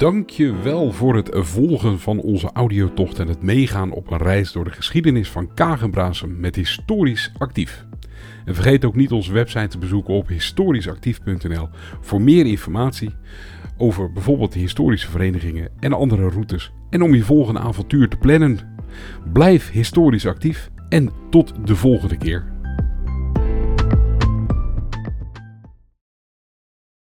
Dankjewel voor het volgen van onze audiotocht en het meegaan op een reis door de geschiedenis van Kagenbrasem met Historisch Actief. En vergeet ook niet onze website te bezoeken op historischactief.nl voor meer informatie over bijvoorbeeld de historische verenigingen en andere routes en om je volgende avontuur te plannen. Blijf historisch actief en tot de volgende keer.